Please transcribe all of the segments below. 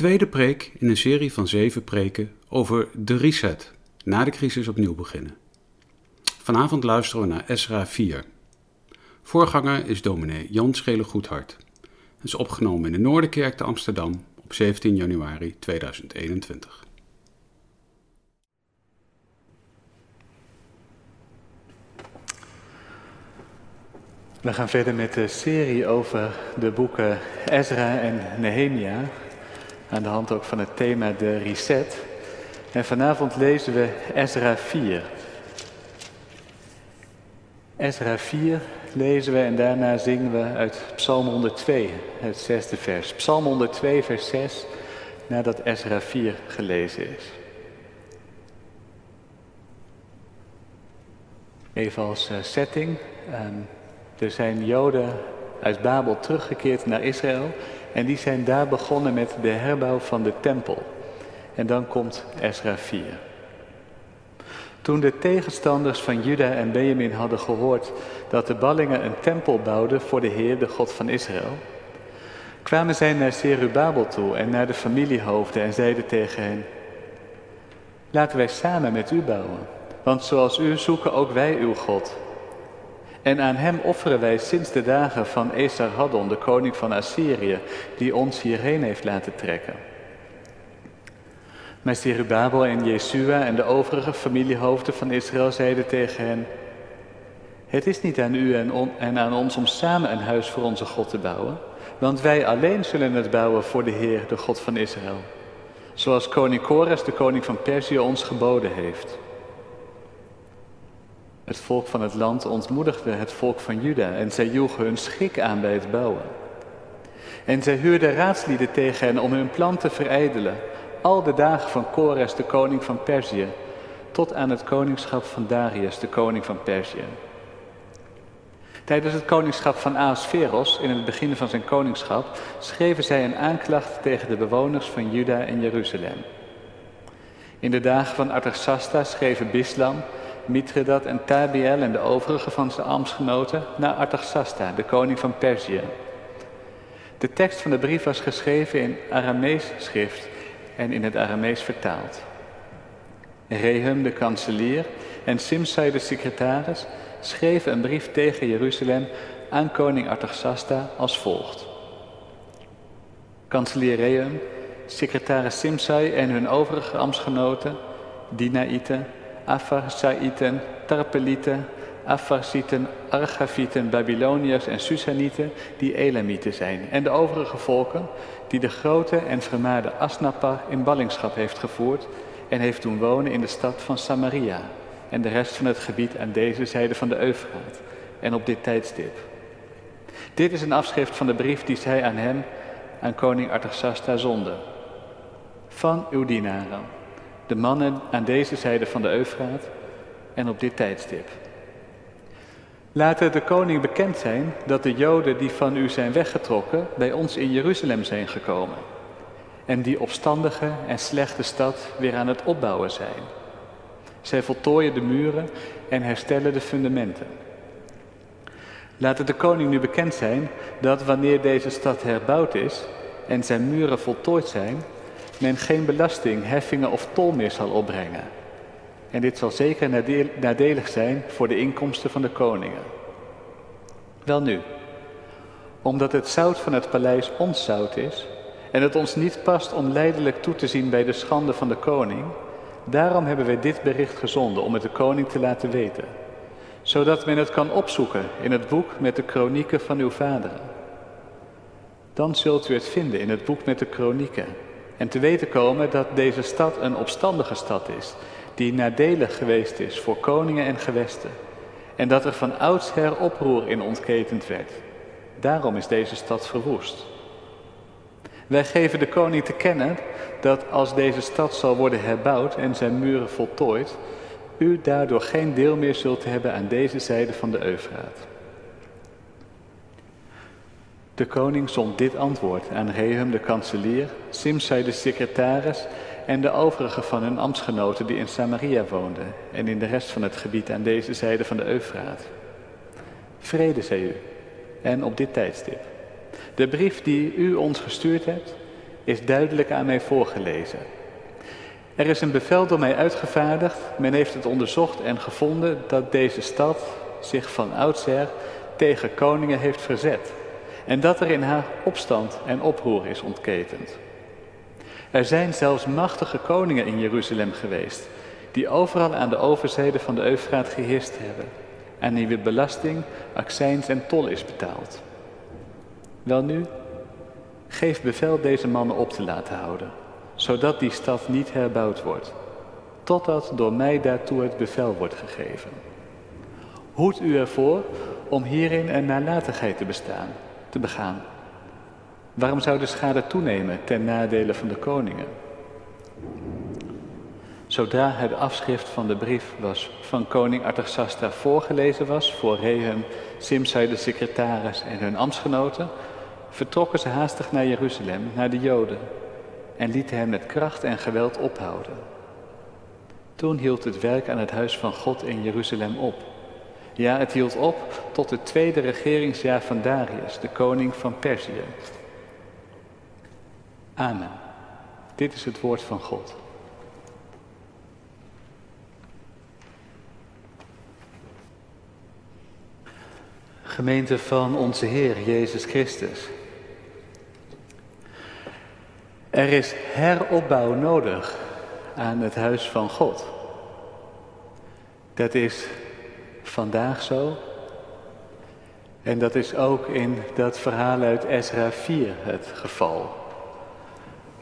tweede preek in een serie van zeven preken over de reset, na de crisis opnieuw beginnen. Vanavond luisteren we naar Esra 4. Voorganger is dominee Jan Schele Goedhart. Het is opgenomen in de Noorderkerk te Amsterdam op 17 januari 2021. We gaan verder met de serie over de boeken Ezra en Nehemia. Aan de hand ook van het thema de reset. En vanavond lezen we Ezra 4. Ezra 4 lezen we en daarna zingen we uit Psalm 102, het zesde vers. Psalm 102, vers 6, nadat Ezra 4 gelezen is. Even als eh, setting. Ehm, er zijn Joden uit Babel teruggekeerd naar Israël en die zijn daar begonnen met de herbouw van de tempel. En dan komt Ezra 4. Toen de tegenstanders van Juda en Benjamin hadden gehoord dat de ballingen een tempel bouwden voor de Heer, de God van Israël, kwamen zij naar Zerubabel toe en naar de familiehoofden en zeiden tegen hen, laten wij samen met u bouwen, want zoals u zoeken ook wij uw God. En aan hem offeren wij sinds de dagen van Esarhaddon, de koning van Assyrië, die ons hierheen heeft laten trekken. Maar Zerubabel en Jesua en de overige familiehoofden van Israël zeiden tegen hen, het is niet aan u en, en aan ons om samen een huis voor onze God te bouwen, want wij alleen zullen het bouwen voor de Heer, de God van Israël, zoals koning Kores, de koning van Perzië, ons geboden heeft. Het volk van het land ontmoedigde het volk van Juda en zij joegen hun schrik aan bij het bouwen. En zij huurden raadslieden tegen hen om hun plan te verijdelen, al de dagen van Kores, de koning van Perzië, tot aan het koningschap van Darius, de koning van Perzië. Tijdens het koningschap van Ahasveros, in het begin van zijn koningschap, schreven zij een aanklacht tegen de bewoners van Juda en Jeruzalem. In de dagen van Artaxasta schreven Bislam, Mithredat en Tabiel en de overige van zijn ambtsgenoten naar Artaxasta, de koning van Perzië. De tekst van de brief was geschreven in Aramees schrift en in het Aramees vertaald. Rehum, de kanselier, en Simsai, de secretaris, schreven een brief tegen Jeruzalem aan koning Artaxasta als volgt. Kanselier Rehum, secretaris Simsai en hun overige ambtsgenoten, Dinaïten, Afarsaïten, Tarpelieten, Afarsieten, Argavieten, Babyloniërs en Susanieten die Elamieten zijn. En de overige volken die de grote en vermaarde Asnapar in ballingschap heeft gevoerd en heeft doen wonen in de stad van Samaria en de rest van het gebied aan deze zijde van de Eufraat en op dit tijdstip. Dit is een afschrift van de brief die zij aan hem, aan koning Artaxasta, zonden. Van uw dienaren de mannen aan deze zijde van de Eufraat en op dit tijdstip. Laat het de koning bekend zijn dat de Joden die van u zijn weggetrokken bij ons in Jeruzalem zijn gekomen en die opstandige en slechte stad weer aan het opbouwen zijn. Zij voltooien de muren en herstellen de fundamenten. Laat het de koning nu bekend zijn dat wanneer deze stad herbouwd is en zijn muren voltooid zijn, men geen belasting, heffingen of tol meer zal opbrengen. En dit zal zeker nadelig zijn voor de inkomsten van de koningen. Wel nu, omdat het zout van het paleis ons zout is en het ons niet past om leidelijk toe te zien bij de schande van de koning, daarom hebben wij dit bericht gezonden om het de koning te laten weten, zodat men het kan opzoeken in het boek met de kronieken van uw vaderen. Dan zult u het vinden in het boek met de kronieken en te weten komen dat deze stad een opstandige stad is, die nadelig geweest is voor koningen en gewesten. En dat er van oudsher oproer in ontketend werd. Daarom is deze stad verwoest. Wij geven de koning te kennen dat als deze stad zal worden herbouwd en zijn muren voltooid, u daardoor geen deel meer zult hebben aan deze zijde van de Eufraat. De koning zond dit antwoord aan Rehum de kanselier, Simsai de secretaris en de overige van hun ambtsgenoten die in Samaria woonden en in de rest van het gebied aan deze zijde van de Eufraat. Vrede, zei u, en op dit tijdstip. De brief die u ons gestuurd hebt, is duidelijk aan mij voorgelezen. Er is een bevel door mij uitgevaardigd. Men heeft het onderzocht en gevonden dat deze stad zich van oudsher tegen koningen heeft verzet. En dat er in haar opstand en oproer is ontketend. Er zijn zelfs machtige koningen in Jeruzalem geweest, die overal aan de overzijde van de Eufraat geheerst hebben en die weer belasting, accijns en tol is betaald. Welnu, geef bevel deze mannen op te laten houden, zodat die stad niet herbouwd wordt, totdat door mij daartoe het bevel wordt gegeven. Hoed u ervoor om hierin een nalatigheid te bestaan, te begaan. Waarom zou de schade toenemen ten nadele van de koningen? Zodra het afschrift van de brief was van koning Artaxasta voorgelezen was voor Rehum, Simsai de secretaris en hun ambtsgenoten, vertrokken ze haastig naar Jeruzalem, naar de Joden, en lieten hem met kracht en geweld ophouden. Toen hield het werk aan het huis van God in Jeruzalem op. Ja, het hield op tot het tweede regeringsjaar van Darius, de koning van Perzië. Amen. Dit is het woord van God. Gemeente van onze Heer Jezus Christus. Er is heropbouw nodig aan het huis van God. Dat is vandaag zo. En dat is ook in dat verhaal uit Ezra 4 het geval.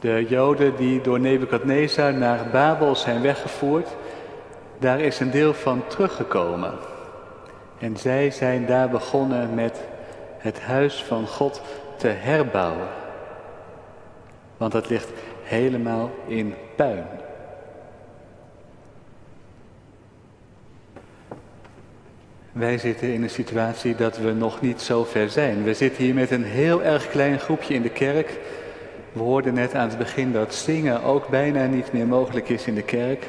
De Joden die door Nebukadnezar naar Babel zijn weggevoerd, daar is een deel van teruggekomen. En zij zijn daar begonnen met het huis van God te herbouwen. Want het ligt helemaal in puin. Wij zitten in een situatie dat we nog niet zo ver zijn. We zitten hier met een heel erg klein groepje in de kerk. We hoorden net aan het begin dat zingen ook bijna niet meer mogelijk is in de kerk.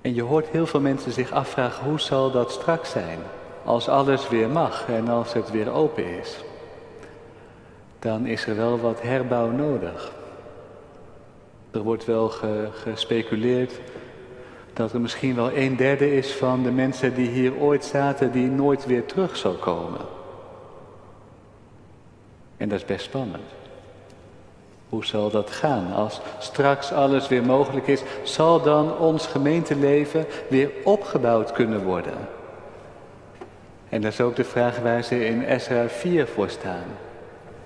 En je hoort heel veel mensen zich afvragen, hoe zal dat straks zijn? Als alles weer mag en als het weer open is. Dan is er wel wat herbouw nodig. Er wordt wel gespeculeerd dat er misschien wel een derde is van de mensen die hier ooit zaten, die nooit weer terug zal komen. En dat is best spannend. Hoe zal dat gaan als straks alles weer mogelijk is? Zal dan ons gemeenteleven weer opgebouwd kunnen worden? En dat is ook de vraag waar ze in Esra 4 voor staan.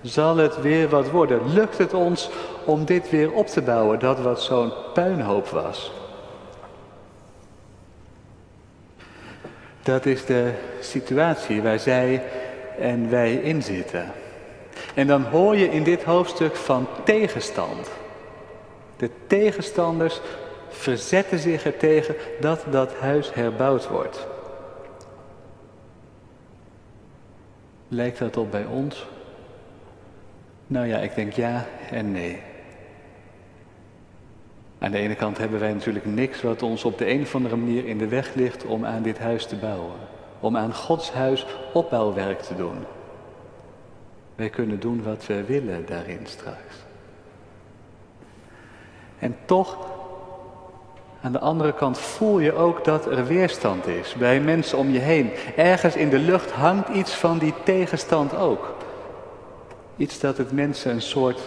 Zal het weer wat worden? Lukt het ons om dit weer op te bouwen, dat wat zo'n puinhoop was? Dat is de situatie waar zij en wij in zitten. En dan hoor je in dit hoofdstuk van tegenstand. De tegenstanders verzetten zich er tegen dat dat huis herbouwd wordt. Lijkt dat op bij ons? Nou ja, ik denk ja en nee. Aan de ene kant hebben wij natuurlijk niks wat ons op de een of andere manier in de weg ligt om aan dit huis te bouwen. Om aan Gods huis opbouwwerk te doen. Wij kunnen doen wat we willen daarin straks. En toch, aan de andere kant voel je ook dat er weerstand is bij mensen om je heen. Ergens in de lucht hangt iets van die tegenstand ook. Iets dat het mensen een soort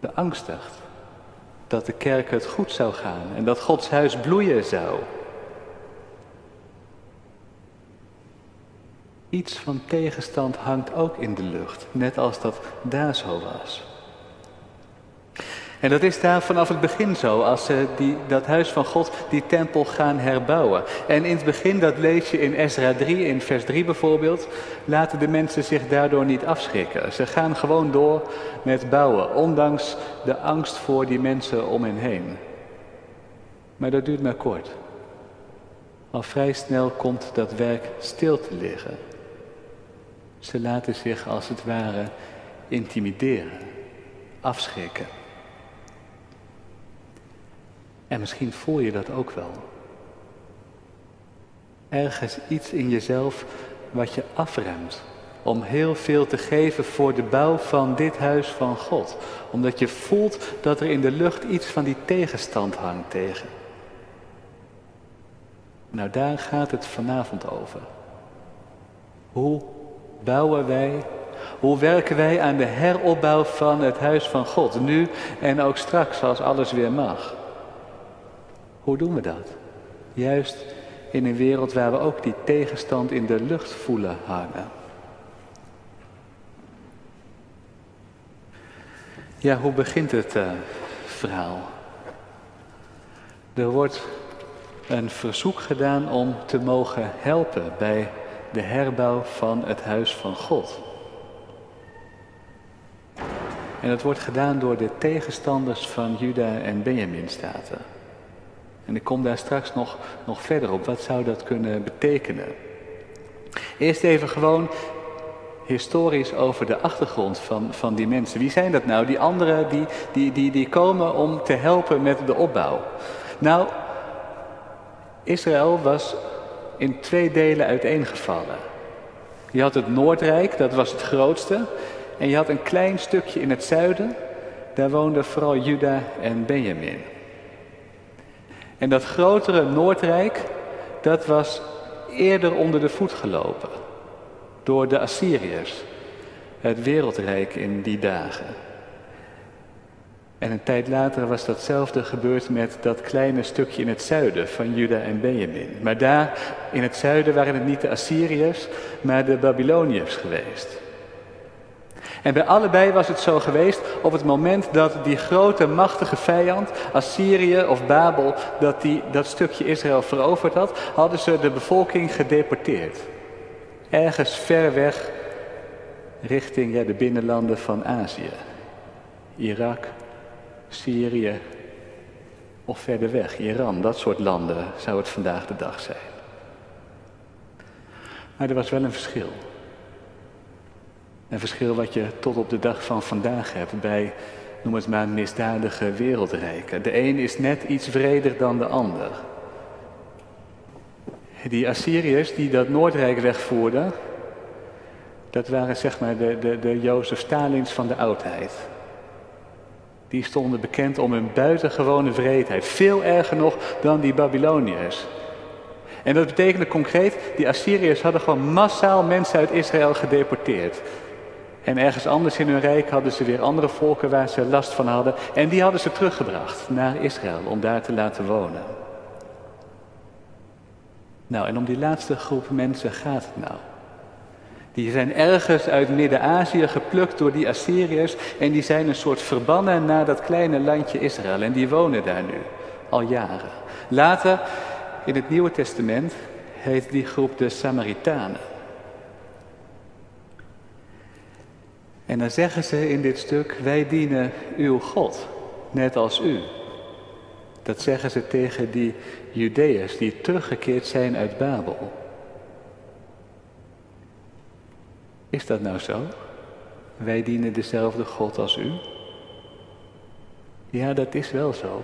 beangstigt. Dat de kerk het goed zou gaan en dat Gods huis bloeien zou. Iets van tegenstand hangt ook in de lucht, net als dat daar zo was. En dat is daar vanaf het begin zo, als ze die, dat huis van God, die tempel gaan herbouwen. En in het begin, dat lees je in Ezra 3, in vers 3 bijvoorbeeld, laten de mensen zich daardoor niet afschrikken. Ze gaan gewoon door met bouwen, ondanks de angst voor die mensen om hen heen. Maar dat duurt maar kort. Al vrij snel komt dat werk stil te liggen. Ze laten zich als het ware intimideren, afschrikken. En misschien voel je dat ook wel. Ergens iets in jezelf wat je afremt om heel veel te geven voor de bouw van dit huis van God. Omdat je voelt dat er in de lucht iets van die tegenstand hangt tegen. Nou, daar gaat het vanavond over. Hoe bouwen wij, hoe werken wij aan de heropbouw van het huis van God, nu en ook straks als alles weer mag? Hoe doen we dat? Juist in een wereld waar we ook die tegenstand in de lucht voelen hangen. Ja, hoe begint het uh, verhaal? Er wordt een verzoek gedaan om te mogen helpen bij de herbouw van het huis van God. En dat wordt gedaan door de tegenstanders van Juda en Benjamin staten. En ik kom daar straks nog, nog verder op. Wat zou dat kunnen betekenen? Eerst even gewoon historisch over de achtergrond van, van die mensen. Wie zijn dat nou? Die anderen die, die, die, die komen om te helpen met de opbouw. Nou, Israël was in twee delen uiteengevallen. Je had het Noordrijk, dat was het grootste. En je had een klein stukje in het zuiden. Daar woonden vooral Juda en Benjamin. En dat grotere Noordrijk, dat was eerder onder de voet gelopen door de Assyriërs, het wereldrijk in die dagen. En een tijd later was datzelfde gebeurd met dat kleine stukje in het zuiden van Juda en Benjamin. Maar daar in het zuiden waren het niet de Assyriërs, maar de Babyloniërs geweest. En bij allebei was het zo geweest op het moment dat die grote machtige vijand, Assyrië of Babel, dat die dat stukje Israël veroverd had, hadden ze de bevolking gedeporteerd. Ergens ver weg richting ja, de binnenlanden van Azië. Irak, Syrië of verder weg, Iran, dat soort landen zou het vandaag de dag zijn. Maar er was wel een verschil. Een verschil wat je tot op de dag van vandaag hebt bij, noem het maar, misdadige wereldrijken. De een is net iets vreder dan de ander. Die Assyriërs die dat Noordrijk wegvoerden, dat waren zeg maar de, de, de Jozef Stalins van de oudheid. Die stonden bekend om hun buitengewone vreedheid. Veel erger nog dan die Babyloniërs. En dat betekende concreet, die Assyriërs hadden gewoon massaal mensen uit Israël gedeporteerd. En ergens anders in hun rijk hadden ze weer andere volken waar ze last van hadden. En die hadden ze teruggebracht naar Israël om daar te laten wonen. Nou, en om die laatste groep mensen gaat het nou. Die zijn ergens uit Midden-Azië geplukt door die Assyriërs en die zijn een soort verbannen naar dat kleine landje Israël en die wonen daar nu al jaren. Later, in het Nieuwe Testament, heet die groep de Samaritanen. En dan zeggen ze in dit stuk, wij dienen uw God, net als u. Dat zeggen ze tegen die Judeërs die teruggekeerd zijn uit Babel. Is dat nou zo? Wij dienen dezelfde God als u? Ja, dat is wel zo.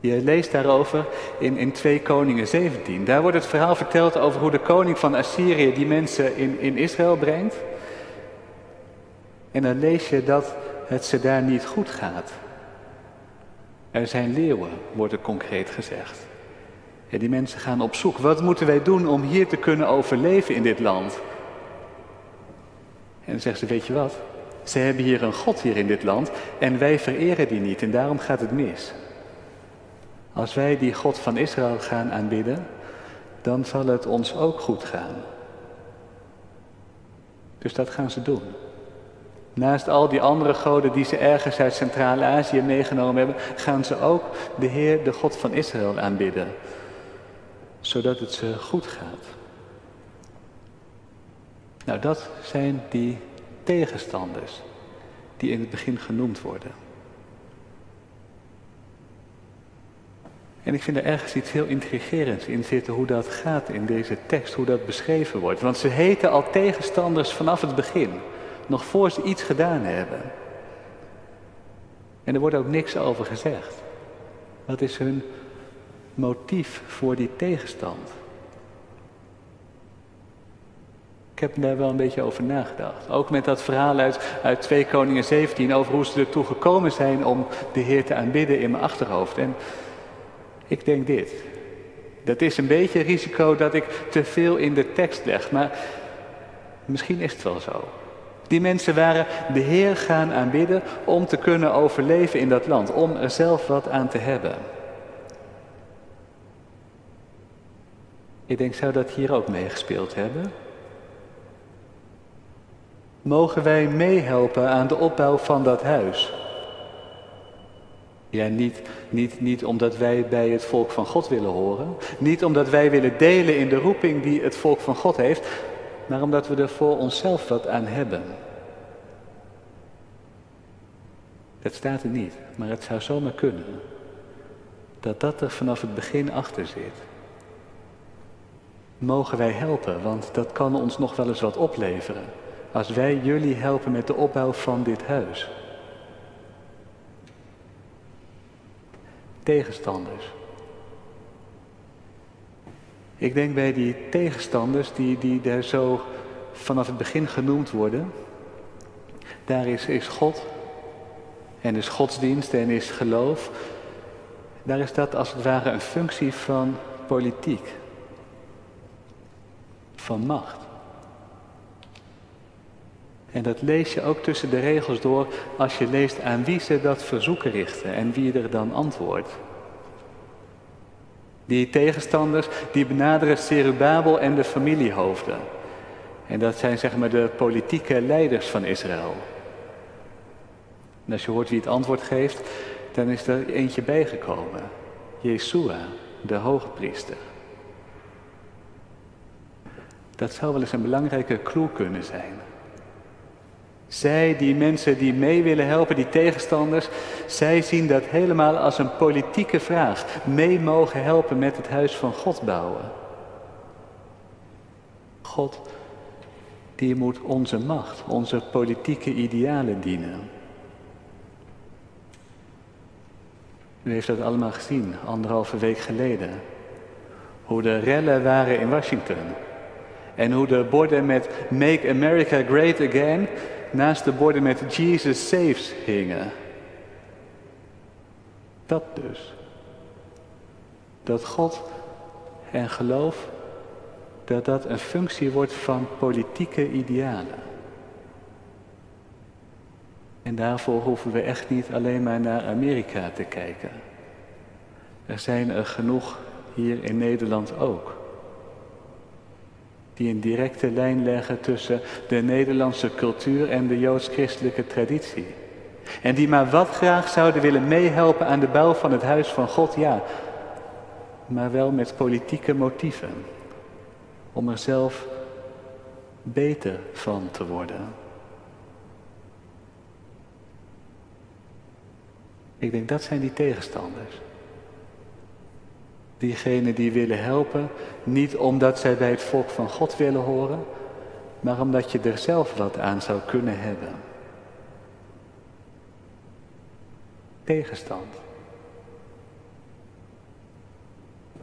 Je leest daarover in, in 2 Koningen 17. Daar wordt het verhaal verteld over hoe de koning van Assyrië die mensen in, in Israël brengt. En dan lees je dat het ze daar niet goed gaat. Er zijn leeuwen, wordt er concreet gezegd. En die mensen gaan op zoek. Wat moeten wij doen om hier te kunnen overleven in dit land? En dan zeggen ze, weet je wat? Ze hebben hier een God hier in dit land en wij vereren die niet en daarom gaat het mis. Als wij die God van Israël gaan aanbidden, dan zal het ons ook goed gaan. Dus dat gaan ze doen. Naast al die andere goden die ze ergens uit Centraal-Azië meegenomen hebben, gaan ze ook de Heer, de God van Israël aanbidden. Zodat het ze goed gaat. Nou, dat zijn die tegenstanders die in het begin genoemd worden. En ik vind er ergens iets heel intrigerends in zitten hoe dat gaat in deze tekst, hoe dat beschreven wordt. Want ze heten al tegenstanders vanaf het begin nog voor ze iets gedaan hebben. En er wordt ook niks over gezegd. Wat is hun motief voor die tegenstand? Ik heb daar wel een beetje over nagedacht. Ook met dat verhaal uit, uit 2 Koningen 17 over hoe ze ertoe gekomen zijn om de Heer te aanbidden in mijn achterhoofd. En ik denk dit. Dat is een beetje risico dat ik te veel in de tekst leg, maar misschien is het wel zo. Die mensen waren de Heer gaan aanbidden om te kunnen overleven in dat land, om er zelf wat aan te hebben. Ik denk, zou dat hier ook meegespeeld hebben? Mogen wij meehelpen aan de opbouw van dat huis? Ja, niet, niet, niet omdat wij bij het volk van God willen horen. Niet omdat wij willen delen in de roeping die het volk van God heeft. Maar omdat we er voor onszelf wat aan hebben. Het staat er niet, maar het zou zomaar kunnen. Dat dat er vanaf het begin achter zit. Mogen wij helpen, want dat kan ons nog wel eens wat opleveren. Als wij jullie helpen met de opbouw van dit huis. Tegenstanders. Ik denk bij die tegenstanders die, die daar zo vanaf het begin genoemd worden. Daar is, is God en is godsdienst en is geloof. Daar is dat als het ware een functie van politiek. Van macht. En dat lees je ook tussen de regels door als je leest aan wie ze dat verzoeken richten en wie er dan antwoordt. Die tegenstanders die benaderen Serubabel en de familiehoofden. En dat zijn zeg maar de politieke leiders van Israël. En als je hoort wie het antwoord geeft, dan is er eentje bijgekomen. Jeshua, de hoge priester. Dat zou wel eens een belangrijke clue kunnen zijn. Zij, die mensen die mee willen helpen, die tegenstanders, zij zien dat helemaal als een politieke vraag. Mee mogen helpen met het huis van God bouwen. God, die moet onze macht, onze politieke idealen dienen. U heeft dat allemaal gezien, anderhalve week geleden. Hoe de rellen waren in Washington. En hoe de borden met Make America Great Again naast de borden met Jesus Saves hingen. Dat dus. Dat God en geloof, dat dat een functie wordt van politieke idealen. En daarvoor hoeven we echt niet alleen maar naar Amerika te kijken. Er zijn er genoeg hier in Nederland ook die een directe lijn leggen tussen de Nederlandse cultuur en de joods-christelijke traditie. En die maar wat graag zouden willen meehelpen aan de bouw van het huis van God, ja, maar wel met politieke motieven. Om er zelf beter van te worden. Ik denk dat zijn die tegenstanders. Diegenen die willen helpen, niet omdat zij bij het volk van God willen horen, maar omdat je er zelf wat aan zou kunnen hebben. Tegenstand.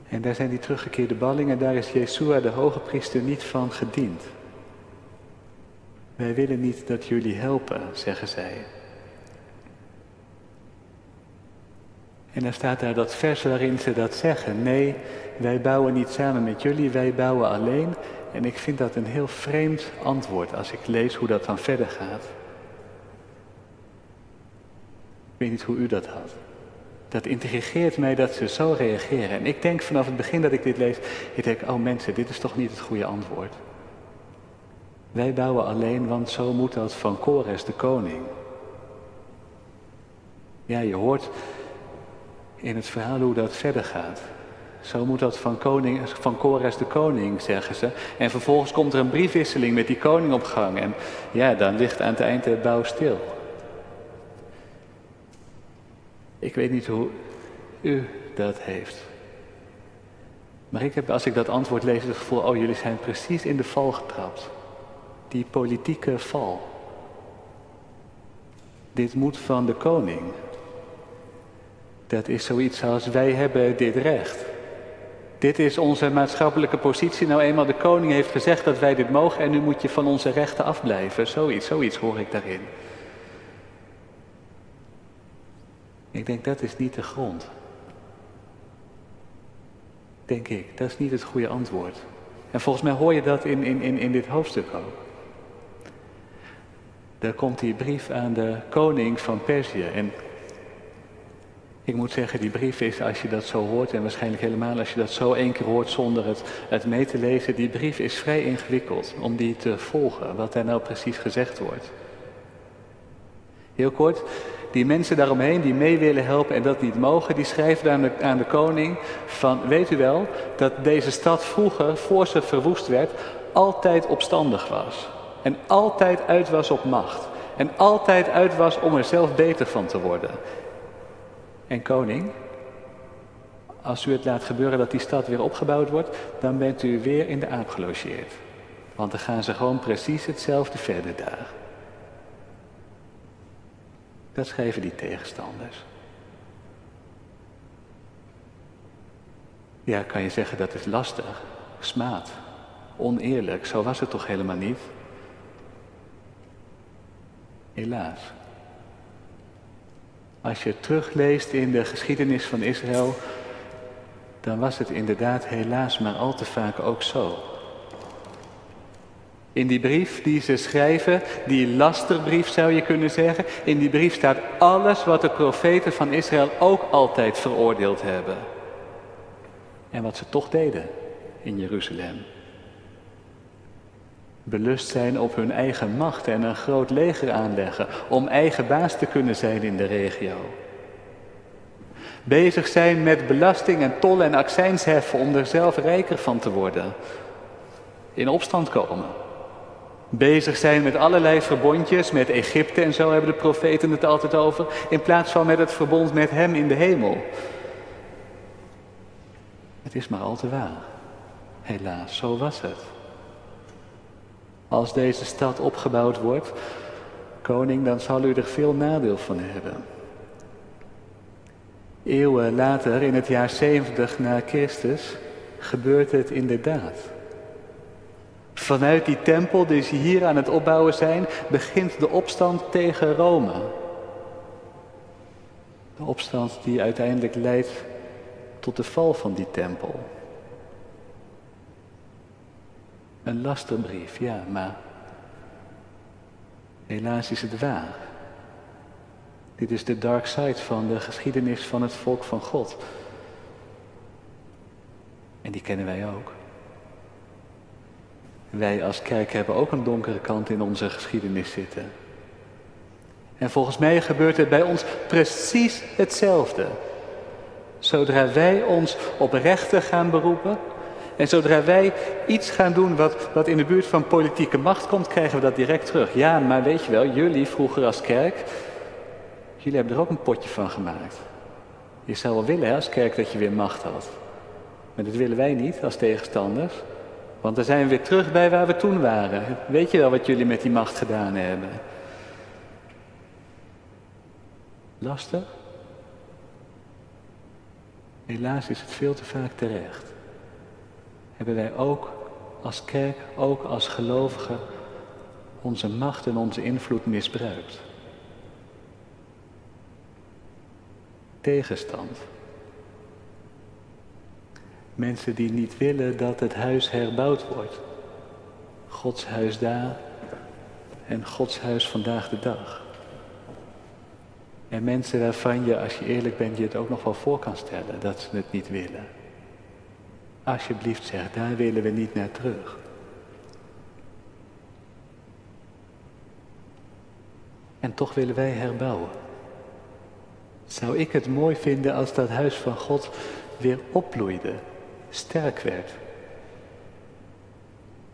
En daar zijn die teruggekeerde ballingen, daar is Jeshua de hoge priester niet van gediend. Wij willen niet dat jullie helpen, zeggen zij. En dan staat daar dat vers waarin ze dat zeggen. Nee, wij bouwen niet samen met jullie, wij bouwen alleen. En ik vind dat een heel vreemd antwoord als ik lees hoe dat dan verder gaat. Ik weet niet hoe u dat had. Dat intrigeert mij dat ze zo reageren. En ik denk vanaf het begin dat ik dit lees, ik denk, oh mensen, dit is toch niet het goede antwoord. Wij bouwen alleen, want zo moet dat van Kores de koning. Ja, je hoort in het verhaal hoe dat verder gaat. Zo moet dat van, koning, van de koning, zeggen ze. En vervolgens komt er een briefwisseling met die koning op gang. En ja, dan ligt aan het eind de bouw stil. Ik weet niet hoe u dat heeft. Maar ik heb, als ik dat antwoord lees, het gevoel, oh jullie zijn precies in de val getrapt. Die politieke val. Dit moet van de koning. Dat is zoiets als wij hebben dit recht. Dit is onze maatschappelijke positie. Nou eenmaal de koning heeft gezegd dat wij dit mogen en nu moet je van onze rechten afblijven. Zoiets, zoiets hoor ik daarin. Ik denk dat is niet de grond. Denk ik, dat is niet het goede antwoord. En volgens mij hoor je dat in, in, in, dit hoofdstuk ook. Daar komt die brief aan de koning van Perzië. En ik moet zeggen, die brief is, als je dat zo hoort, en waarschijnlijk helemaal als je dat zo één keer hoort zonder het, het mee te lezen, die brief is vrij ingewikkeld om die te volgen, wat daar nou precies gezegd wordt. Heel kort, die mensen daaromheen die mee willen helpen en dat niet mogen, die schrijven aan de, aan de koning van, weet u wel, dat deze stad vroeger, voor ze verwoest werd, altijd opstandig was. En altijd uit was op macht. En altijd uit was om er zelf beter van te worden. En koning, als u het laat gebeuren dat die stad weer opgebouwd wordt, dan bent u weer in de aap gelogeerd. Want dan gaan ze gewoon precies hetzelfde verder daar. Dat schrijven die tegenstanders. Ja, kan je zeggen dat is lastig, smaad, oneerlijk. Zo was het toch helemaal niet? Helaas. Als je terugleest in de geschiedenis van Israël, dan was het inderdaad helaas maar al te vaak ook zo. In die brief die ze schrijven, die lasterbrief zou je kunnen zeggen, in die brief staat alles wat de profeten van Israël ook altijd veroordeeld hebben. En wat ze toch deden in Jeruzalem. Belust zijn op hun eigen macht en een groot leger aanleggen om eigen baas te kunnen zijn in de regio. Bezig zijn met belasting en tollen en accijns heffen om er zelf rijker van te worden. In opstand komen. Bezig zijn met allerlei verbondjes, met Egypte en zo hebben de profeten het altijd over, in plaats van met het verbond met Hem in de hemel. Het is maar al te waar. Helaas, zo was het. Als deze stad opgebouwd wordt, koning, dan zal u er veel nadeel van hebben. Eeuwen later, in het jaar 70 na Christus, gebeurt het inderdaad. Vanuit die tempel die ze hier aan het opbouwen zijn, begint de opstand tegen Rome. De opstand die uiteindelijk leidt tot de val van die tempel. Een lasterbrief, ja, maar helaas is het waar. Dit is de dark side van de geschiedenis van het volk van God. En die kennen wij ook. Wij als kerk hebben ook een donkere kant in onze geschiedenis zitten. En volgens mij gebeurt het bij ons precies hetzelfde. Zodra wij ons op rechten gaan beroepen, en zodra wij iets gaan doen wat, wat in de buurt van politieke macht komt, krijgen we dat direct terug. Ja, maar weet je wel, jullie vroeger als kerk, jullie hebben er ook een potje van gemaakt. Je zou wel willen hè, als kerk dat je weer macht had. Maar dat willen wij niet als tegenstanders. Want dan zijn we weer terug bij waar we toen waren. Weet je wel wat jullie met die macht gedaan hebben? Lastig? Helaas is het veel te vaak terecht hebben wij ook als kerk, ook als gelovigen, onze macht en onze invloed misbruikt. Tegenstand. Mensen die niet willen dat het huis herbouwd wordt. Gods huis daar en Gods huis vandaag de dag. En mensen waarvan je, als je eerlijk bent, je het ook nog wel voor kan stellen dat ze het niet willen. Alsjeblieft zeg, daar willen we niet naar terug. En toch willen wij herbouwen. Zou ik het mooi vinden als dat huis van God weer opbloeide, sterk werd.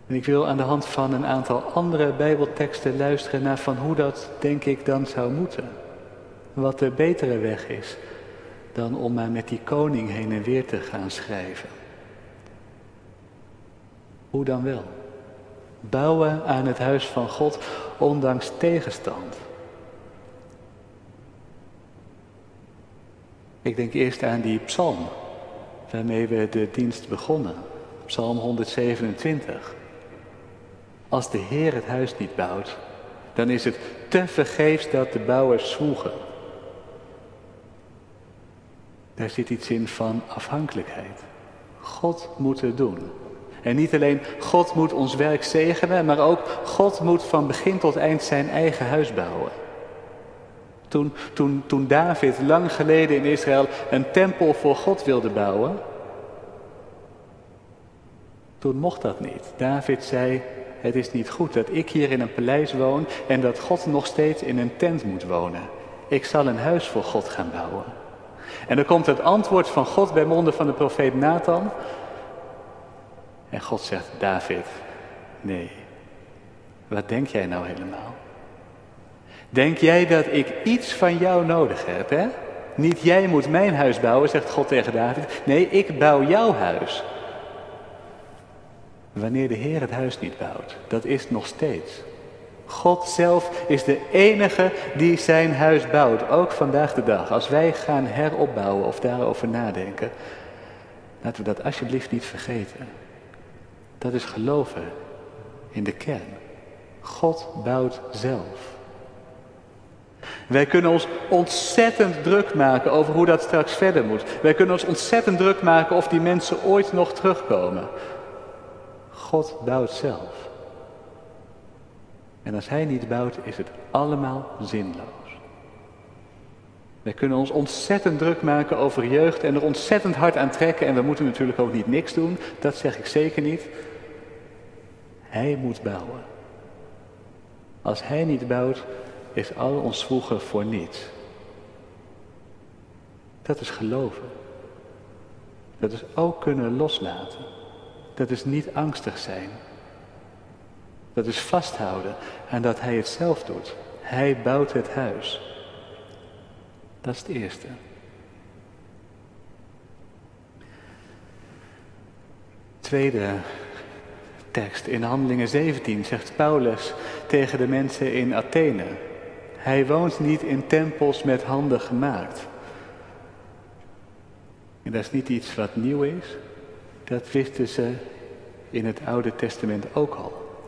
En ik wil aan de hand van een aantal andere Bijbelteksten luisteren naar van hoe dat, denk ik, dan zou moeten. Wat de betere weg is dan om maar met die koning heen en weer te gaan schrijven. Hoe dan wel? Bouwen aan het huis van God ondanks tegenstand. Ik denk eerst aan die psalm waarmee we de dienst begonnen. Psalm 127. Als de Heer het huis niet bouwt, dan is het te vergeefs dat de bouwers zwoegen. Daar zit iets in van afhankelijkheid. God moet het doen. En niet alleen God moet ons werk zegenen, maar ook God moet van begin tot eind zijn eigen huis bouwen. Toen, toen, toen David lang geleden in Israël een tempel voor God wilde bouwen, toen mocht dat niet. David zei, het is niet goed dat ik hier in een paleis woon en dat God nog steeds in een tent moet wonen. Ik zal een huis voor God gaan bouwen. En dan komt het antwoord van God bij monden van de profeet Nathan. En God zegt, David, nee, wat denk jij nou helemaal? Denk jij dat ik iets van jou nodig heb, hè? Niet jij moet mijn huis bouwen, zegt God tegen David. Nee, ik bouw jouw huis. Wanneer de Heer het huis niet bouwt, dat is nog steeds. God zelf is de enige die zijn huis bouwt, ook vandaag de dag. Als wij gaan heropbouwen of daarover nadenken, laten we dat alsjeblieft niet vergeten. Dat is geloven in de kern. God bouwt zelf. Wij kunnen ons ontzettend druk maken over hoe dat straks verder moet. Wij kunnen ons ontzettend druk maken of die mensen ooit nog terugkomen. God bouwt zelf. En als Hij niet bouwt, is het allemaal zinloos. Wij kunnen ons ontzettend druk maken over jeugd en er ontzettend hard aan trekken. En we moeten natuurlijk ook niet niks doen, dat zeg ik zeker niet. Hij moet bouwen. Als Hij niet bouwt, is al ons vroeger voor niets. Dat is geloven. Dat is ook kunnen loslaten. Dat is niet angstig zijn. Dat is vasthouden aan dat Hij het zelf doet. Hij bouwt het huis. Dat is het eerste. Tweede tekst in Handelingen 17 zegt Paulus tegen de mensen in Athene. Hij woont niet in tempels met handen gemaakt. En dat is niet iets wat nieuw is. Dat wisten ze in het Oude Testament ook al.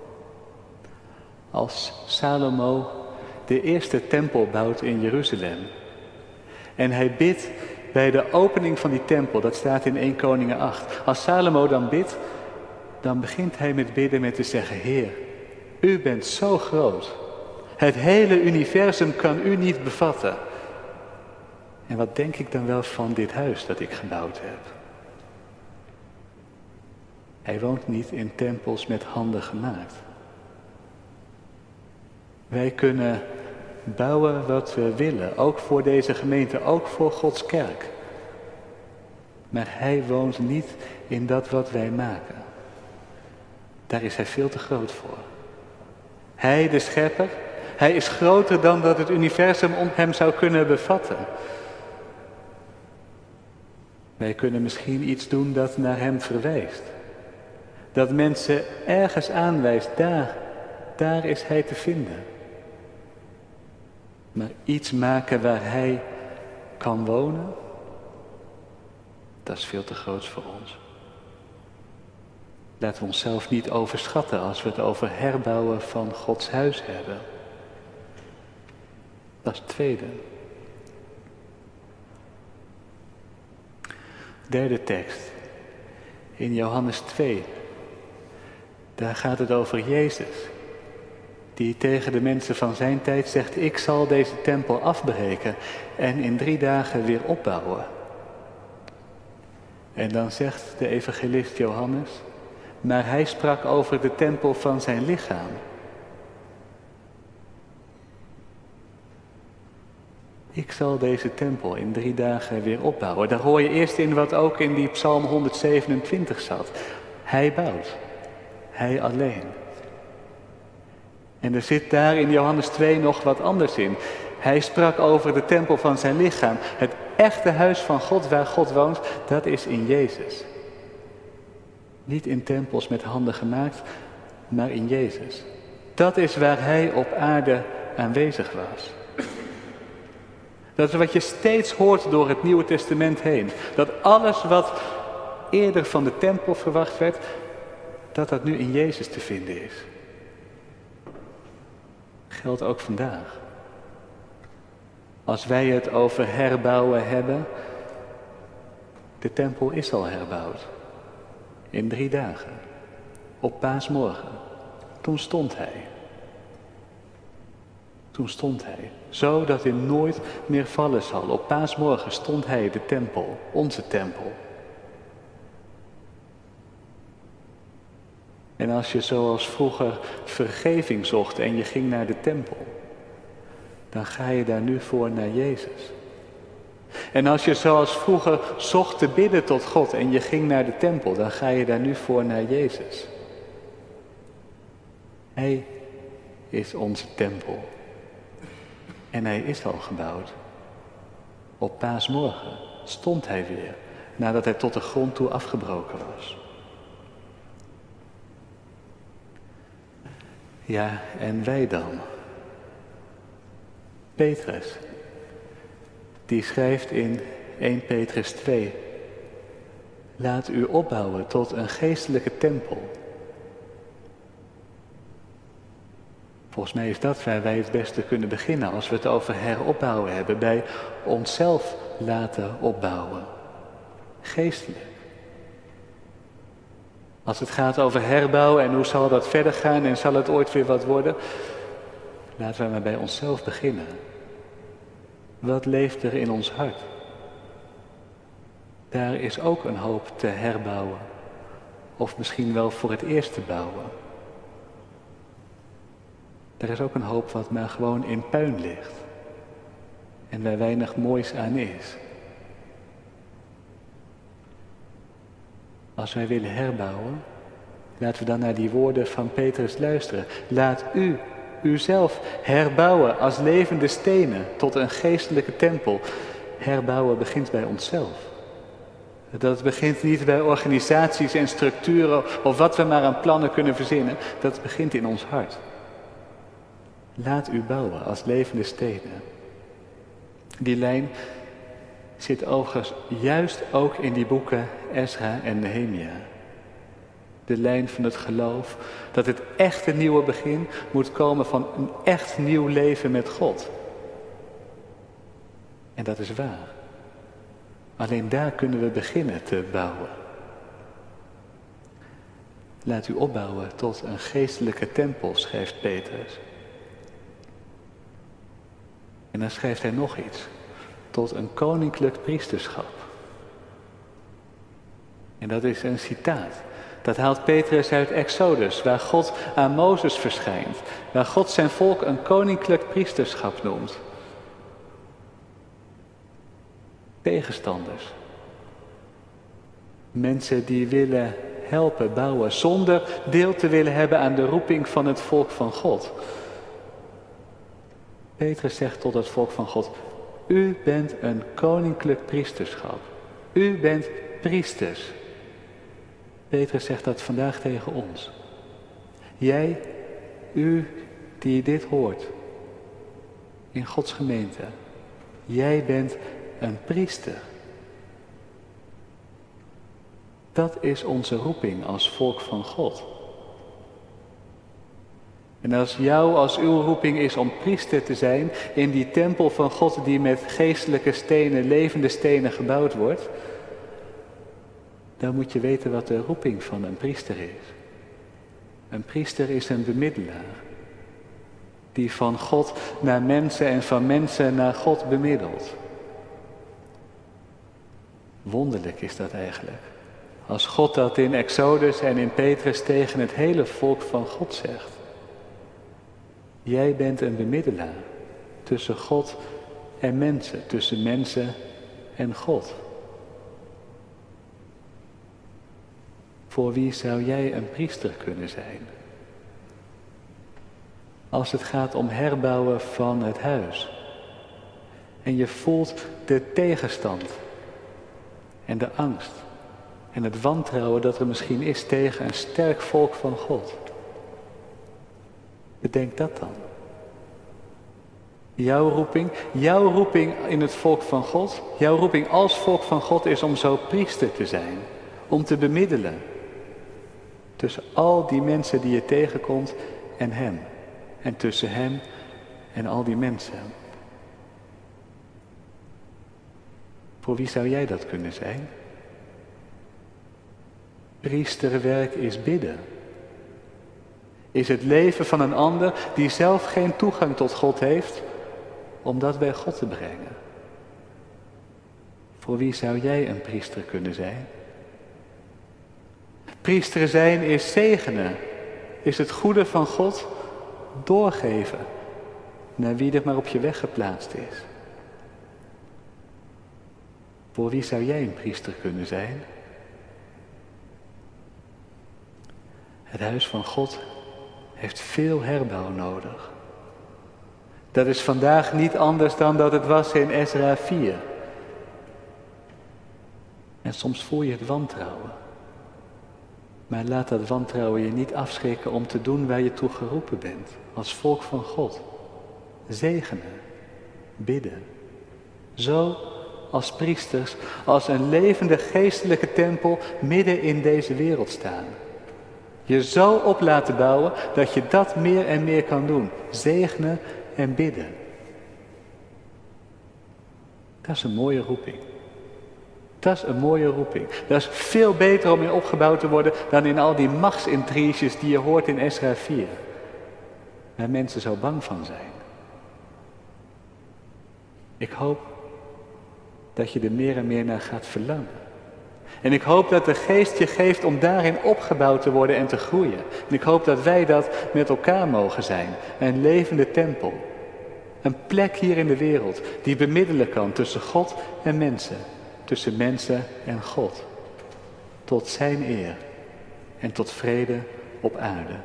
Als Salomo de eerste tempel bouwt in Jeruzalem. En hij bidt bij de opening van die tempel, dat staat in 1 Koningen 8. Als Salomo dan bidt, dan begint hij met bidden met te zeggen, Heer, u bent zo groot. Het hele universum kan u niet bevatten. En wat denk ik dan wel van dit huis dat ik gebouwd heb? Hij woont niet in tempels met handen gemaakt. Wij kunnen bouwen wat we willen, ook voor deze gemeente, ook voor Gods kerk. Maar Hij woont niet in dat wat wij maken. Daar is Hij veel te groot voor. Hij, de schepper, Hij is groter dan dat het universum om Hem zou kunnen bevatten. Wij kunnen misschien iets doen dat naar Hem verwijst. Dat mensen ergens aanwijst, daar, daar is Hij te vinden. Maar iets maken waar Hij kan wonen, dat is veel te groot voor ons. Laten we onszelf niet overschatten als we het over herbouwen van Gods huis hebben. Dat is het tweede. Derde tekst. In Johannes 2. Daar gaat het over Jezus. Die tegen de mensen van zijn tijd zegt, ik zal deze tempel afbreken en in drie dagen weer opbouwen. En dan zegt de evangelist Johannes, maar hij sprak over de tempel van zijn lichaam. Ik zal deze tempel in drie dagen weer opbouwen. Daar hoor je eerst in wat ook in die Psalm 127 zat. Hij bouwt. Hij alleen. En er zit daar in Johannes 2 nog wat anders in. Hij sprak over de tempel van zijn lichaam. Het echte huis van God waar God woont, dat is in Jezus. Niet in tempels met handen gemaakt, maar in Jezus. Dat is waar hij op aarde aanwezig was. Dat is wat je steeds hoort door het Nieuwe Testament heen. Dat alles wat eerder van de tempel verwacht werd, dat dat nu in Jezus te vinden is. Geldt ook vandaag. Als wij het over herbouwen hebben, de tempel is al herbouwd. In drie dagen. Op paasmorgen. Toen stond hij. Toen stond hij. Zodat hij nooit meer vallen zal. Op paasmorgen stond hij de tempel. Onze tempel. En als je zoals vroeger vergeving zocht en je ging naar de tempel, dan ga je daar nu voor naar Jezus. En als je zoals vroeger zocht te bidden tot God en je ging naar de tempel, dan ga je daar nu voor naar Jezus. Hij is onze tempel. En hij is al gebouwd. Op paasmorgen stond hij weer, nadat hij tot de grond toe afgebroken was. Ja, en wij dan? Petrus, die schrijft in 1 Petrus 2, laat u opbouwen tot een geestelijke tempel. Volgens mij is dat waar wij het beste kunnen beginnen als we het over heropbouwen hebben, bij onszelf laten opbouwen. Geestelijk. Als het gaat over herbouwen en hoe zal dat verder gaan en zal het ooit weer wat worden, laten we maar bij onszelf beginnen. Wat leeft er in ons hart? Daar is ook een hoop te herbouwen. Of misschien wel voor het eerst te bouwen. Er is ook een hoop wat maar gewoon in puin ligt. En waar weinig moois aan is. Als wij willen herbouwen, laten we dan naar die woorden van Petrus luisteren. Laat u uzelf herbouwen als levende stenen tot een geestelijke tempel. Herbouwen begint bij onszelf. Dat begint niet bij organisaties en structuren of wat we maar aan plannen kunnen verzinnen. Dat begint in ons hart. Laat u bouwen als levende stenen. Die lijn zit overigens juist ook in die boeken Ezra en Nehemia de lijn van het geloof, dat het echte nieuwe begin moet komen van een echt nieuw leven met God. En dat is waar. Alleen daar kunnen we beginnen te bouwen. Laat u opbouwen tot een geestelijke tempel, schrijft Petrus. En dan schrijft hij nog iets. Tot een koninklijk priesterschap. En dat is een citaat dat haalt Petrus uit Exodus, waar God aan Mozes verschijnt, waar God zijn volk een koninklijk priesterschap noemt. Tegenstanders. Mensen die willen helpen bouwen zonder deel te willen hebben aan de roeping van het volk van God. Petrus zegt tot het volk van God, u bent een koninklijk priesterschap. U bent priesters. Petrus zegt dat vandaag tegen ons. Jij, u die dit hoort, in Gods gemeente, jij bent een priester. Dat is onze roeping als volk van God. En als jou, als uw roeping is om priester te zijn in die tempel van God die met geestelijke stenen, levende stenen gebouwd wordt, dan moet je weten wat de roeping van een priester is. Een priester is een bemiddelaar. Die van God naar mensen en van mensen naar God bemiddelt. Wonderlijk is dat eigenlijk. Als God dat in Exodus en in Petrus tegen het hele volk van God zegt. Jij bent een bemiddelaar tussen God en mensen, tussen mensen en God. Voor wie zou jij een priester kunnen zijn? Als het gaat om herbouwen van het huis. En je voelt de tegenstand en de angst en het wantrouwen dat er misschien is tegen een sterk volk van God. Bedenk dat dan. Jouw roeping, jouw roeping in het volk van God, jouw roeping als volk van God is om zo priester te zijn om te bemiddelen tussen al die mensen die je tegenkomt en Hem. En tussen Hem en al die mensen. Voor wie zou jij dat kunnen zijn? Priesterwerk is bidden. Is het leven van een ander die zelf geen toegang tot God heeft, om dat bij God te brengen. Voor wie zou jij een priester kunnen zijn? Priester zijn is zegenen, is het goede van God doorgeven naar wie er maar op je weg geplaatst is. Voor wie zou jij een priester kunnen zijn? Het huis van God heeft veel herbouw nodig. Dat is vandaag niet anders dan dat het was in Ezra 4. En soms voel je het wantrouwen. Maar laat dat wantrouwen je niet afschrikken om te doen waar je toe geroepen bent. Als volk van God. Zegenen. Bidden. Zo als priesters, als een levende geestelijke tempel midden in deze wereld staan. Je zo op laten bouwen dat je dat meer en meer kan doen. Zegenen en bidden. Dat is een mooie roeping. Dat is een mooie roeping. Dat is veel beter om in opgebouwd te worden dan in al die machtsintriges die je hoort in Esra 4. Waar mensen zo bang van zijn. Ik hoop dat je er meer en meer naar gaat verlangen. En ik hoop dat de geest je geeft om daarin opgebouwd te worden en te groeien. En ik hoop dat wij dat met elkaar mogen zijn. Een levende tempel. Een plek hier in de wereld die bemiddelen kan tussen God en mensen tussen mensen en God, tot Zijn eer en tot vrede op aarde.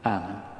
Amen.